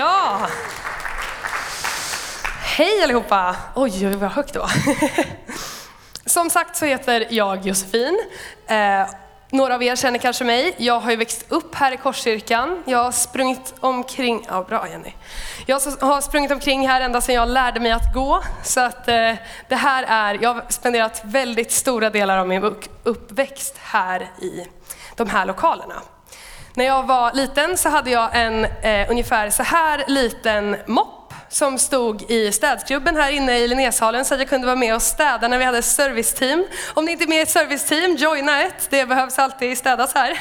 Ja! Hej allihopa! Oj, oj, vad högt det var. Som sagt så heter jag Josefin. Eh, några av er känner kanske mig. Jag har ju växt upp här i Korskyrkan. Jag har sprungit omkring, ja bra Jenny. Jag har sprungit omkring här ända sedan jag lärde mig att gå. Så att eh, det här är, jag har spenderat väldigt stora delar av min uppväxt här i de här lokalerna. När jag var liten så hade jag en eh, ungefär så här liten mopp som stod i städklubben här inne i Linnésalen så att jag kunde vara med och städa när vi hade serviceteam. Om ni inte är med i ett serviceteam, joina ett. Det behövs alltid städas här.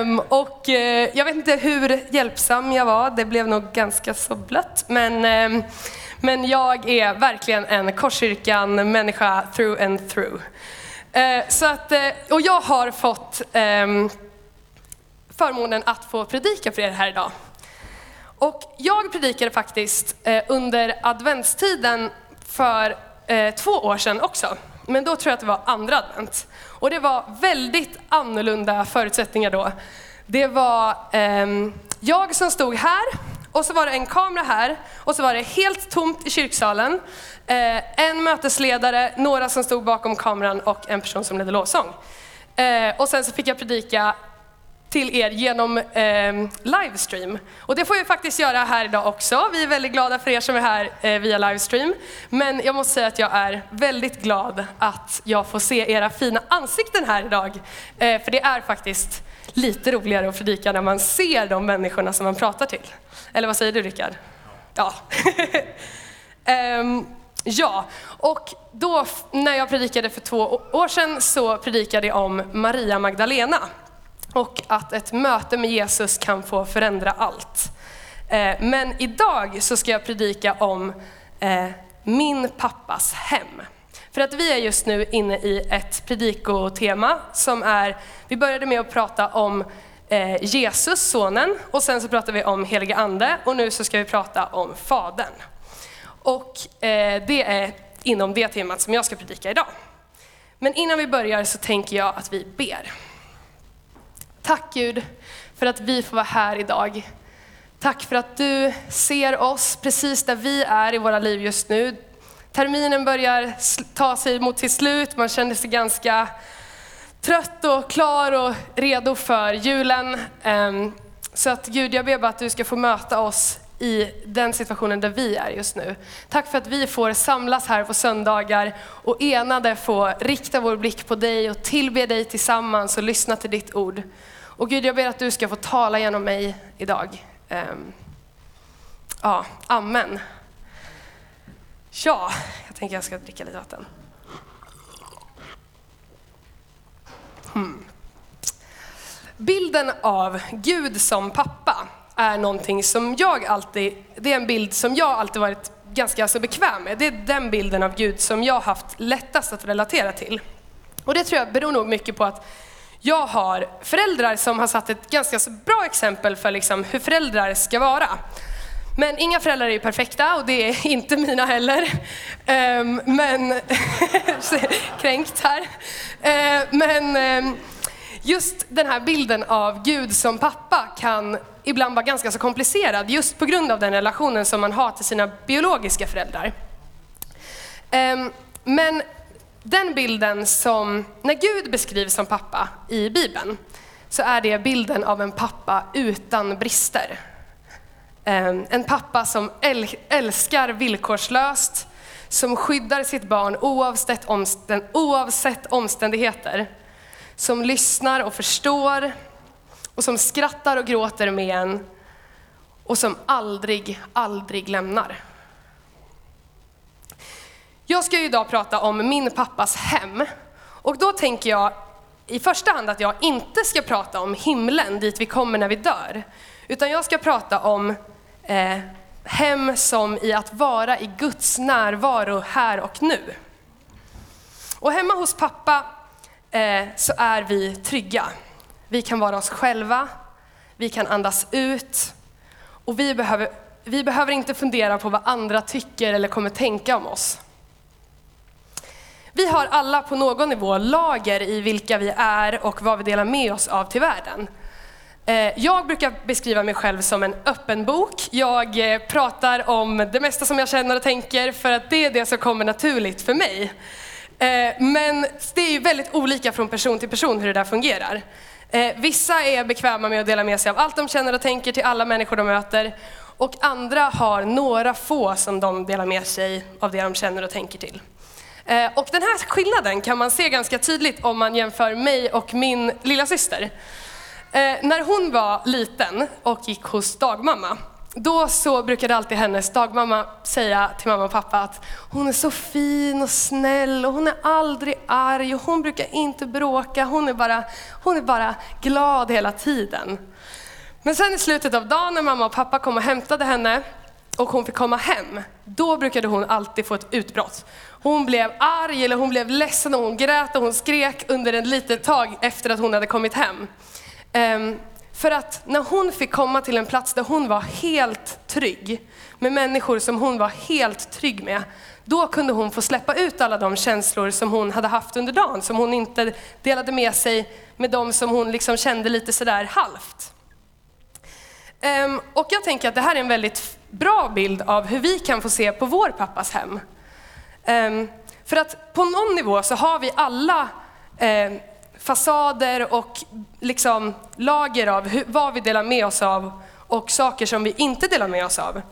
Um, och uh, jag vet inte hur hjälpsam jag var, det blev nog ganska så blött. Men, um, men jag är verkligen en Korskyrkan-människa through and through. Uh, så att, uh, och jag har fått um, förmånen att få predika för er här idag. Och jag predikade faktiskt eh, under adventstiden för eh, två år sedan också. Men då tror jag att det var andra advent. Och det var väldigt annorlunda förutsättningar då. Det var eh, jag som stod här och så var det en kamera här och så var det helt tomt i kyrksalen. Eh, en mötesledare, några som stod bakom kameran och en person som ledde lovsång. Eh, och sen så fick jag predika till er genom eh, livestream. Och det får vi faktiskt göra här idag också. Vi är väldigt glada för er som är här eh, via livestream. Men jag måste säga att jag är väldigt glad att jag får se era fina ansikten här idag. Eh, för det är faktiskt lite roligare att predika när man ser de människorna som man pratar till. Eller vad säger du Rickard? Ja. um, Ja, och då när jag predikade för två år sedan så predikade jag om Maria Magdalena och att ett möte med Jesus kan få förändra allt. Eh, men idag så ska jag predika om eh, min pappas hem. För att vi är just nu inne i ett predikotema som är, vi började med att prata om eh, Jesus, sonen, och sen så pratade vi om helige ande och nu så ska vi prata om fadern. Och det är inom det temat som jag ska predika idag. Men innan vi börjar så tänker jag att vi ber. Tack Gud för att vi får vara här idag. Tack för att du ser oss precis där vi är i våra liv just nu. Terminen börjar ta sig mot sitt slut, man känner sig ganska trött och klar och redo för julen. Ehm, så att Gud, jag ber bara att du ska få möta oss i den situationen där vi är just nu. Tack för att vi får samlas här på söndagar och enade få rikta vår blick på dig och tillbe dig tillsammans och lyssna till ditt ord. Och Gud, jag ber att du ska få tala genom mig idag. Ehm, ja, amen. Ja, jag tänker jag ska dricka lite vatten. Hmm. Bilden av Gud som pappa är någonting som jag alltid, det är en bild som jag alltid varit ganska så bekväm med. Det är den bilden av Gud som jag haft lättast att relatera till. Och det tror jag beror nog mycket på att jag har föräldrar som har satt ett ganska så bra exempel för liksom hur föräldrar ska vara. Men inga föräldrar är perfekta och det är inte mina heller. Um, men, kränkt här. Uh, men um, just den här bilden av Gud som pappa kan ibland vara ganska så komplicerad just på grund av den relationen som man har till sina biologiska föräldrar. Ehm, men den bilden som, när Gud beskrivs som pappa i Bibeln, så är det bilden av en pappa utan brister. Ehm, en pappa som älskar villkorslöst, som skyddar sitt barn oavsett, oavsett omständigheter. Som lyssnar och förstår, och som skrattar och gråter med en, och som aldrig, aldrig lämnar. Jag ska ju idag prata om min pappas hem. Och då tänker jag i första hand att jag inte ska prata om himlen, dit vi kommer när vi dör. Utan jag ska prata om eh, hem som i att vara i Guds närvaro här och nu. Och hemma hos pappa eh, så är vi trygga. Vi kan vara oss själva, vi kan andas ut och vi behöver, vi behöver inte fundera på vad andra tycker eller kommer tänka om oss. Vi har alla på någon nivå lager i vilka vi är och vad vi delar med oss av till världen. Eh, jag brukar beskriva mig själv som en öppen bok. Jag eh, pratar om det mesta som jag känner och tänker för att det är det som kommer naturligt för mig. Eh, men det är ju väldigt olika från person till person hur det där fungerar. Eh, vissa är bekväma med att dela med sig av allt de känner och tänker till alla människor de möter. Och andra har några få som de delar med sig av det de känner och tänker till. Eh, och den här skillnaden kan man se ganska tydligt om man jämför mig och min lilla syster. Eh, när hon var liten och gick hos dagmamma, då så brukade alltid hennes dagmamma säga till mamma och pappa att hon är så fin och snäll och hon är aldrig arg och hon brukar inte bråka, hon är bara, hon är bara glad hela tiden. Men sen i slutet av dagen när mamma och pappa kom och hämtade henne och hon fick komma hem, då brukade hon alltid få ett utbrott. Hon blev arg eller hon blev ledsen och hon grät och hon skrek under en litet tag efter att hon hade kommit hem. Um, för att när hon fick komma till en plats där hon var helt trygg, med människor som hon var helt trygg med, då kunde hon få släppa ut alla de känslor som hon hade haft under dagen, som hon inte delade med sig med de som hon liksom kände lite sådär halvt. Ehm, och jag tänker att det här är en väldigt bra bild av hur vi kan få se på vår pappas hem. Ehm, för att på någon nivå så har vi alla ehm, fasader och liksom lager av hur, vad vi delar med oss av och saker som vi inte delar med oss av.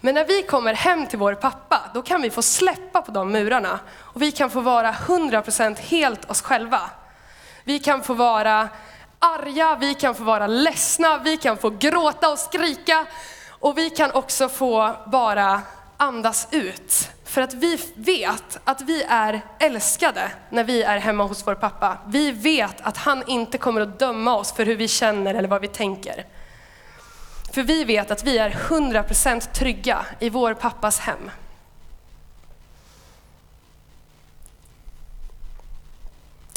Men när vi kommer hem till vår pappa, då kan vi få släppa på de murarna och vi kan få vara 100% helt oss själva. Vi kan få vara arga, vi kan få vara ledsna, vi kan få gråta och skrika och vi kan också få bara andas ut. För att vi vet att vi är älskade när vi är hemma hos vår pappa. Vi vet att han inte kommer att döma oss för hur vi känner eller vad vi tänker. För vi vet att vi är 100% trygga i vår pappas hem.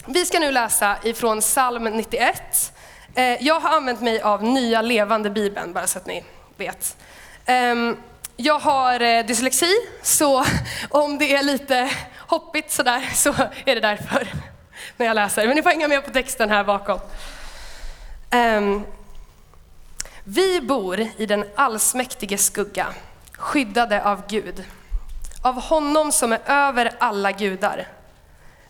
Vi ska nu läsa ifrån psalm 91. Eh, jag har använt mig av Nya Levande Bibeln, bara så att ni vet. Ehm, jag har eh, dyslexi, så om det är lite hoppigt sådär så är det därför när jag läser. Men ni får hänga med på texten här bakom. Um, vi bor i den allsmäktige skugga, skyddade av Gud, av honom som är över alla gudar.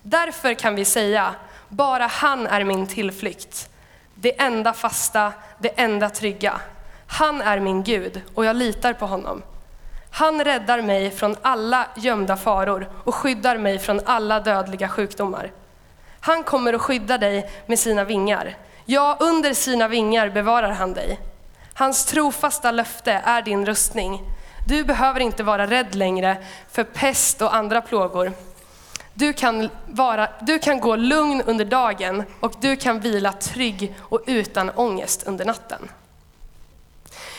Därför kan vi säga, bara han är min tillflykt, det enda fasta, det enda trygga. Han är min Gud och jag litar på honom. Han räddar mig från alla gömda faror och skyddar mig från alla dödliga sjukdomar. Han kommer att skydda dig med sina vingar. Ja, under sina vingar bevarar han dig. Hans trofasta löfte är din rustning. Du behöver inte vara rädd längre för pest och andra plågor. Du kan, vara, du kan gå lugn under dagen och du kan vila trygg och utan ångest under natten.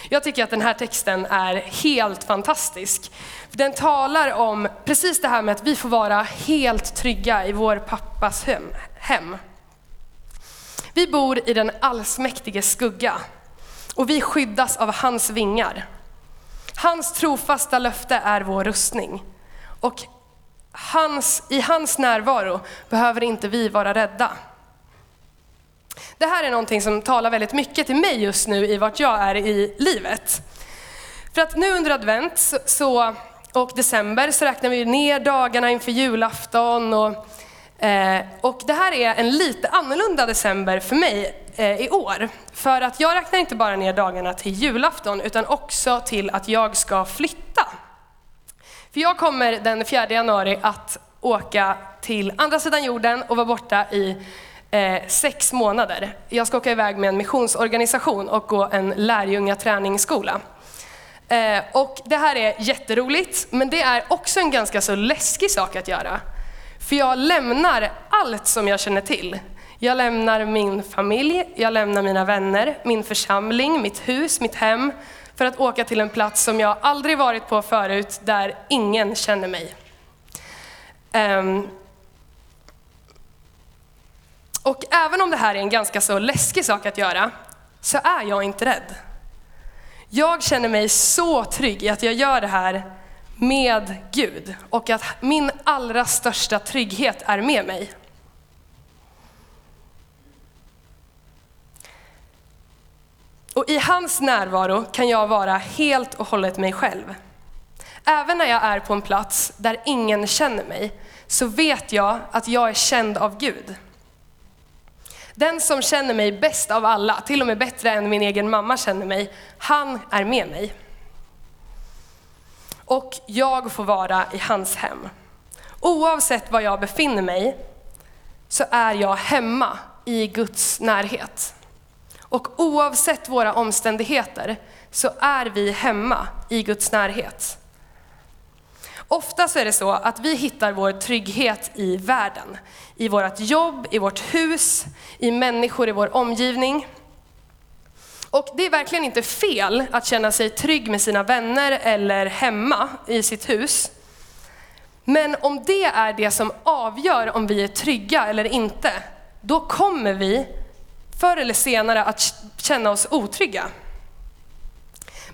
Jag tycker att den här texten är helt fantastisk. Den talar om precis det här med att vi får vara helt trygga i vår pappas hem. Vi bor i den allsmäktige skugga och vi skyddas av hans vingar. Hans trofasta löfte är vår rustning. Och hans, i hans närvaro behöver inte vi vara rädda. Det här är någonting som talar väldigt mycket till mig just nu i vart jag är i livet. För att nu under advent så, och december så räknar vi ner dagarna inför julafton. Och, eh, och det här är en lite annorlunda december för mig eh, i år. För att jag räknar inte bara ner dagarna till julafton utan också till att jag ska flytta. För jag kommer den 4 januari att åka till andra sidan jorden och vara borta i eh, sex månader. Jag ska åka iväg med en missionsorganisation och gå en lärjungaträningsskola. Eh, och det här är jätteroligt, men det är också en ganska så läskig sak att göra. För jag lämnar allt som jag känner till. Jag lämnar min familj, jag lämnar mina vänner, min församling, mitt hus, mitt hem, för att åka till en plats som jag aldrig varit på förut, där ingen känner mig. Um, och även om det här är en ganska så läskig sak att göra, så är jag inte rädd. Jag känner mig så trygg i att jag gör det här med Gud och att min allra största trygghet är med mig. Och i hans närvaro kan jag vara helt och hållet mig själv. Även när jag är på en plats där ingen känner mig, så vet jag att jag är känd av Gud. Den som känner mig bäst av alla, till och med bättre än min egen mamma känner mig, han är med mig. Och jag får vara i hans hem. Oavsett var jag befinner mig så är jag hemma i Guds närhet. Och oavsett våra omständigheter så är vi hemma i Guds närhet. Ofta så är det så att vi hittar vår trygghet i världen. I vårt jobb, i vårt hus, i människor i vår omgivning. Och det är verkligen inte fel att känna sig trygg med sina vänner eller hemma i sitt hus. Men om det är det som avgör om vi är trygga eller inte, då kommer vi förr eller senare att känna oss otrygga.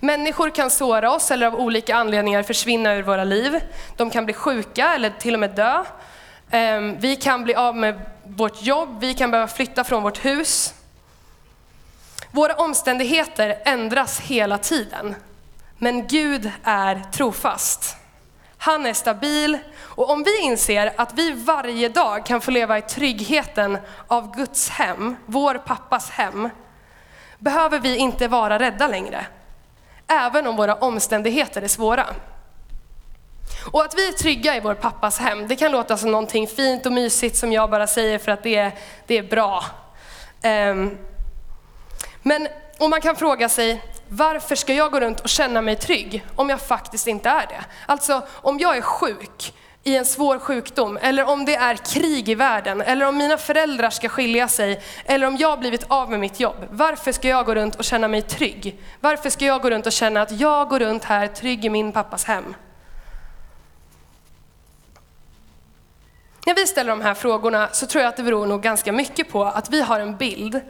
Människor kan såra oss eller av olika anledningar försvinna ur våra liv. De kan bli sjuka eller till och med dö. Ehm, vi kan bli av med vårt jobb, vi kan behöva flytta från vårt hus. Våra omständigheter ändras hela tiden, men Gud är trofast. Han är stabil och om vi inser att vi varje dag kan få leva i tryggheten av Guds hem, vår pappas hem, behöver vi inte vara rädda längre. Även om våra omständigheter är svåra. Och att vi är trygga i vår pappas hem, det kan låta som någonting fint och mysigt som jag bara säger för att det är, det är bra. Um, men, och man kan fråga sig, varför ska jag gå runt och känna mig trygg om jag faktiskt inte är det? Alltså om jag är sjuk i en svår sjukdom, eller om det är krig i världen, eller om mina föräldrar ska skilja sig, eller om jag blivit av med mitt jobb. Varför ska jag gå runt och känna mig trygg? Varför ska jag gå runt och känna att jag går runt här trygg i min pappas hem? När vi ställer de här frågorna så tror jag att det beror nog ganska mycket på att vi har en bild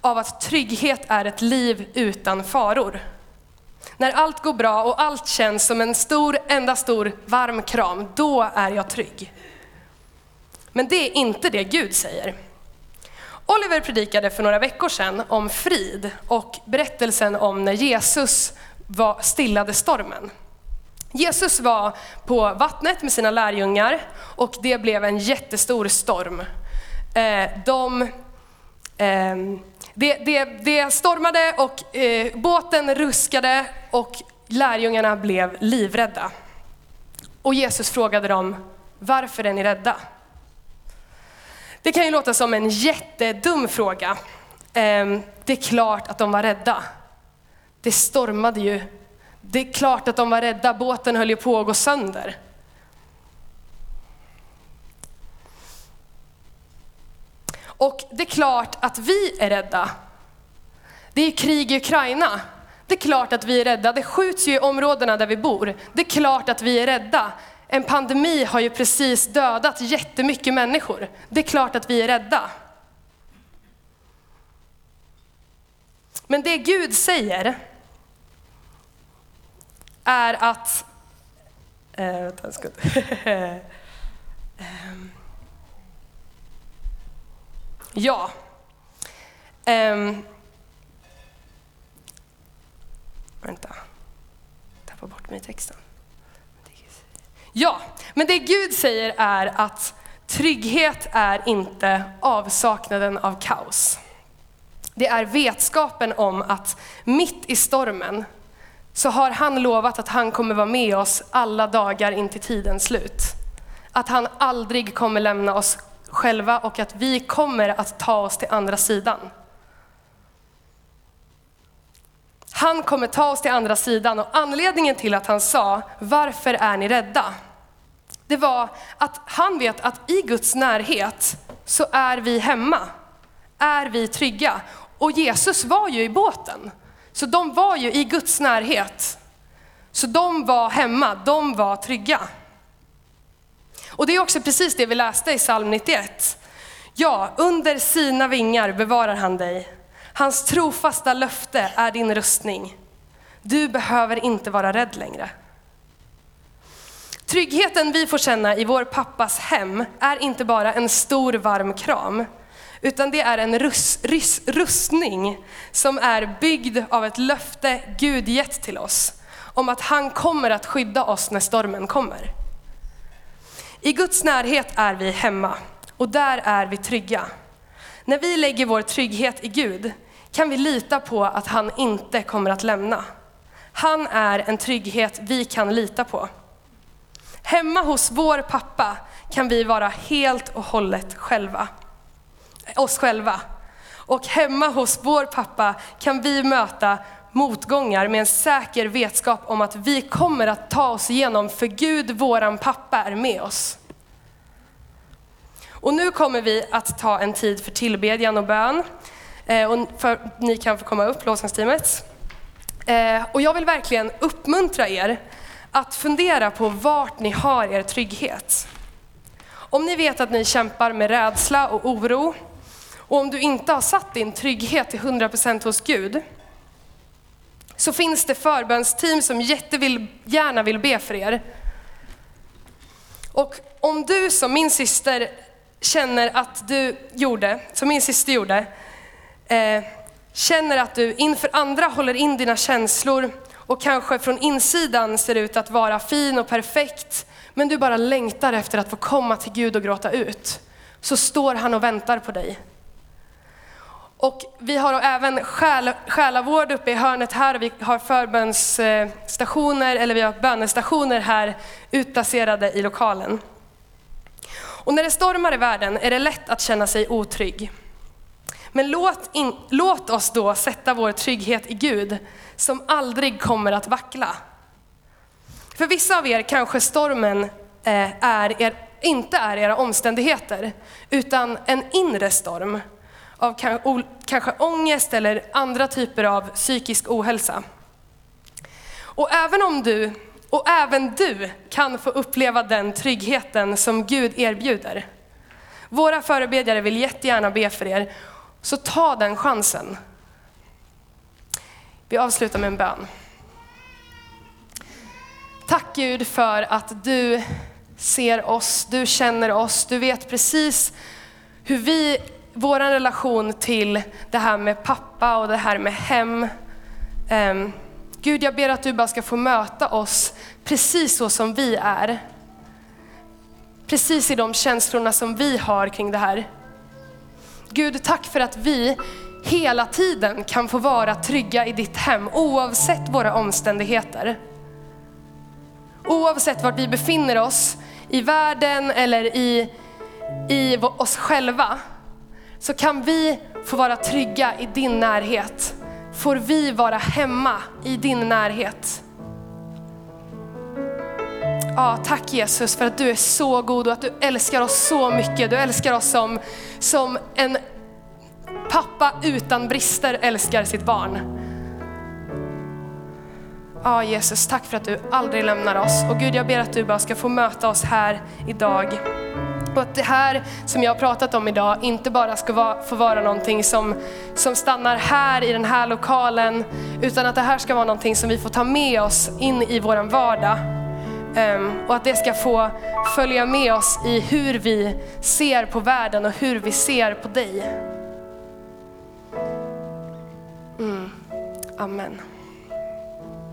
av att trygghet är ett liv utan faror. När allt går bra och allt känns som en stor, enda stor varm kram, då är jag trygg. Men det är inte det Gud säger. Oliver predikade för några veckor sedan om frid och berättelsen om när Jesus var stillade stormen. Jesus var på vattnet med sina lärjungar och det blev en jättestor storm. Eh, de, ehm, det, det, det stormade och eh, båten ruskade och lärjungarna blev livrädda. Och Jesus frågade dem, varför är ni rädda? Det kan ju låta som en jättedum fråga. Eh, det är klart att de var rädda. Det stormade ju. Det är klart att de var rädda, båten höll ju på att gå sönder. Och det är klart att vi är rädda. Det är krig i Ukraina. Det är klart att vi är rädda. Det skjuts ju i områdena där vi bor. Det är klart att vi är rädda. En pandemi har ju precis dödat jättemycket människor. Det är klart att vi är rädda. Men det Gud säger är att... Äh, vänta en sekund. Ehm. Ja. Um, Vänta. Tappa bort mig i texten. Ja, men det Gud säger är att trygghet är inte avsaknaden av kaos. Det är vetskapen om att mitt i stormen så har han lovat att han kommer vara med oss alla dagar in till tidens slut. Att han aldrig kommer lämna oss själva och att vi kommer att ta oss till andra sidan. Han kommer ta oss till andra sidan och anledningen till att han sa, varför är ni rädda? Det var att han vet att i Guds närhet så är vi hemma, är vi trygga. Och Jesus var ju i båten, så de var ju i Guds närhet. Så de var hemma, de var trygga. Och det är också precis det vi läste i psalm 91. Ja, under sina vingar bevarar han dig. Hans trofasta löfte är din rustning. Du behöver inte vara rädd längre. Tryggheten vi får känna i vår pappas hem är inte bara en stor varm kram, utan det är en rus, rus, rustning som är byggd av ett löfte Gud gett till oss om att han kommer att skydda oss när stormen kommer. I Guds närhet är vi hemma och där är vi trygga. När vi lägger vår trygghet i Gud kan vi lita på att han inte kommer att lämna. Han är en trygghet vi kan lita på. Hemma hos vår pappa kan vi vara helt och hållet själva. Oss själva. Och hemma hos vår pappa kan vi möta motgångar med en säker vetskap om att vi kommer att ta oss igenom, för Gud, våran pappa, är med oss. Och nu kommer vi att ta en tid för tillbedjan och bön. Eh, och för, ni kan få komma upp, lovsångsteamet. Eh, och jag vill verkligen uppmuntra er att fundera på vart ni har er trygghet. Om ni vet att ni kämpar med rädsla och oro, och om du inte har satt din trygghet till 100% hos Gud, så finns det förbönsteam som jättegärna vill be för er. Och om du som min syster känner att du gjorde, som min syster gjorde, eh, känner att du inför andra håller in dina känslor och kanske från insidan ser ut att vara fin och perfekt, men du bara längtar efter att få komma till Gud och gråta ut, så står han och väntar på dig. Och vi har även själ, själavård uppe i hörnet här, vi har förbönsstationer, eller vi har bönestationer här utplacerade i lokalen. Och när det stormar i världen är det lätt att känna sig otrygg. Men låt, in, låt oss då sätta vår trygghet i Gud, som aldrig kommer att vackla. För vissa av er kanske stormen eh, är er, inte är era omständigheter, utan en inre storm av kanske ångest eller andra typer av psykisk ohälsa. Och även om du, och även du kan få uppleva den tryggheten som Gud erbjuder. Våra förebedjare vill jättegärna be för er, så ta den chansen. Vi avslutar med en bön. Tack Gud för att du ser oss, du känner oss, du vet precis hur vi vår relation till det här med pappa och det här med hem. Um, Gud, jag ber att du bara ska få möta oss precis så som vi är. Precis i de känslorna som vi har kring det här. Gud, tack för att vi hela tiden kan få vara trygga i ditt hem oavsett våra omständigheter. Oavsett vart vi befinner oss i världen eller i, i oss själva så kan vi få vara trygga i din närhet. Får vi vara hemma i din närhet. Ja, tack Jesus för att du är så god och att du älskar oss så mycket. Du älskar oss som, som en pappa utan brister älskar sitt barn. Ja Jesus, tack för att du aldrig lämnar oss. Och Gud, jag ber att du bara ska få möta oss här idag. Och att det här som jag har pratat om idag inte bara ska vara, få vara någonting som, som stannar här i den här lokalen, utan att det här ska vara någonting som vi får ta med oss in i vår vardag. Um, och att det ska få följa med oss i hur vi ser på världen och hur vi ser på dig. Mm. Amen.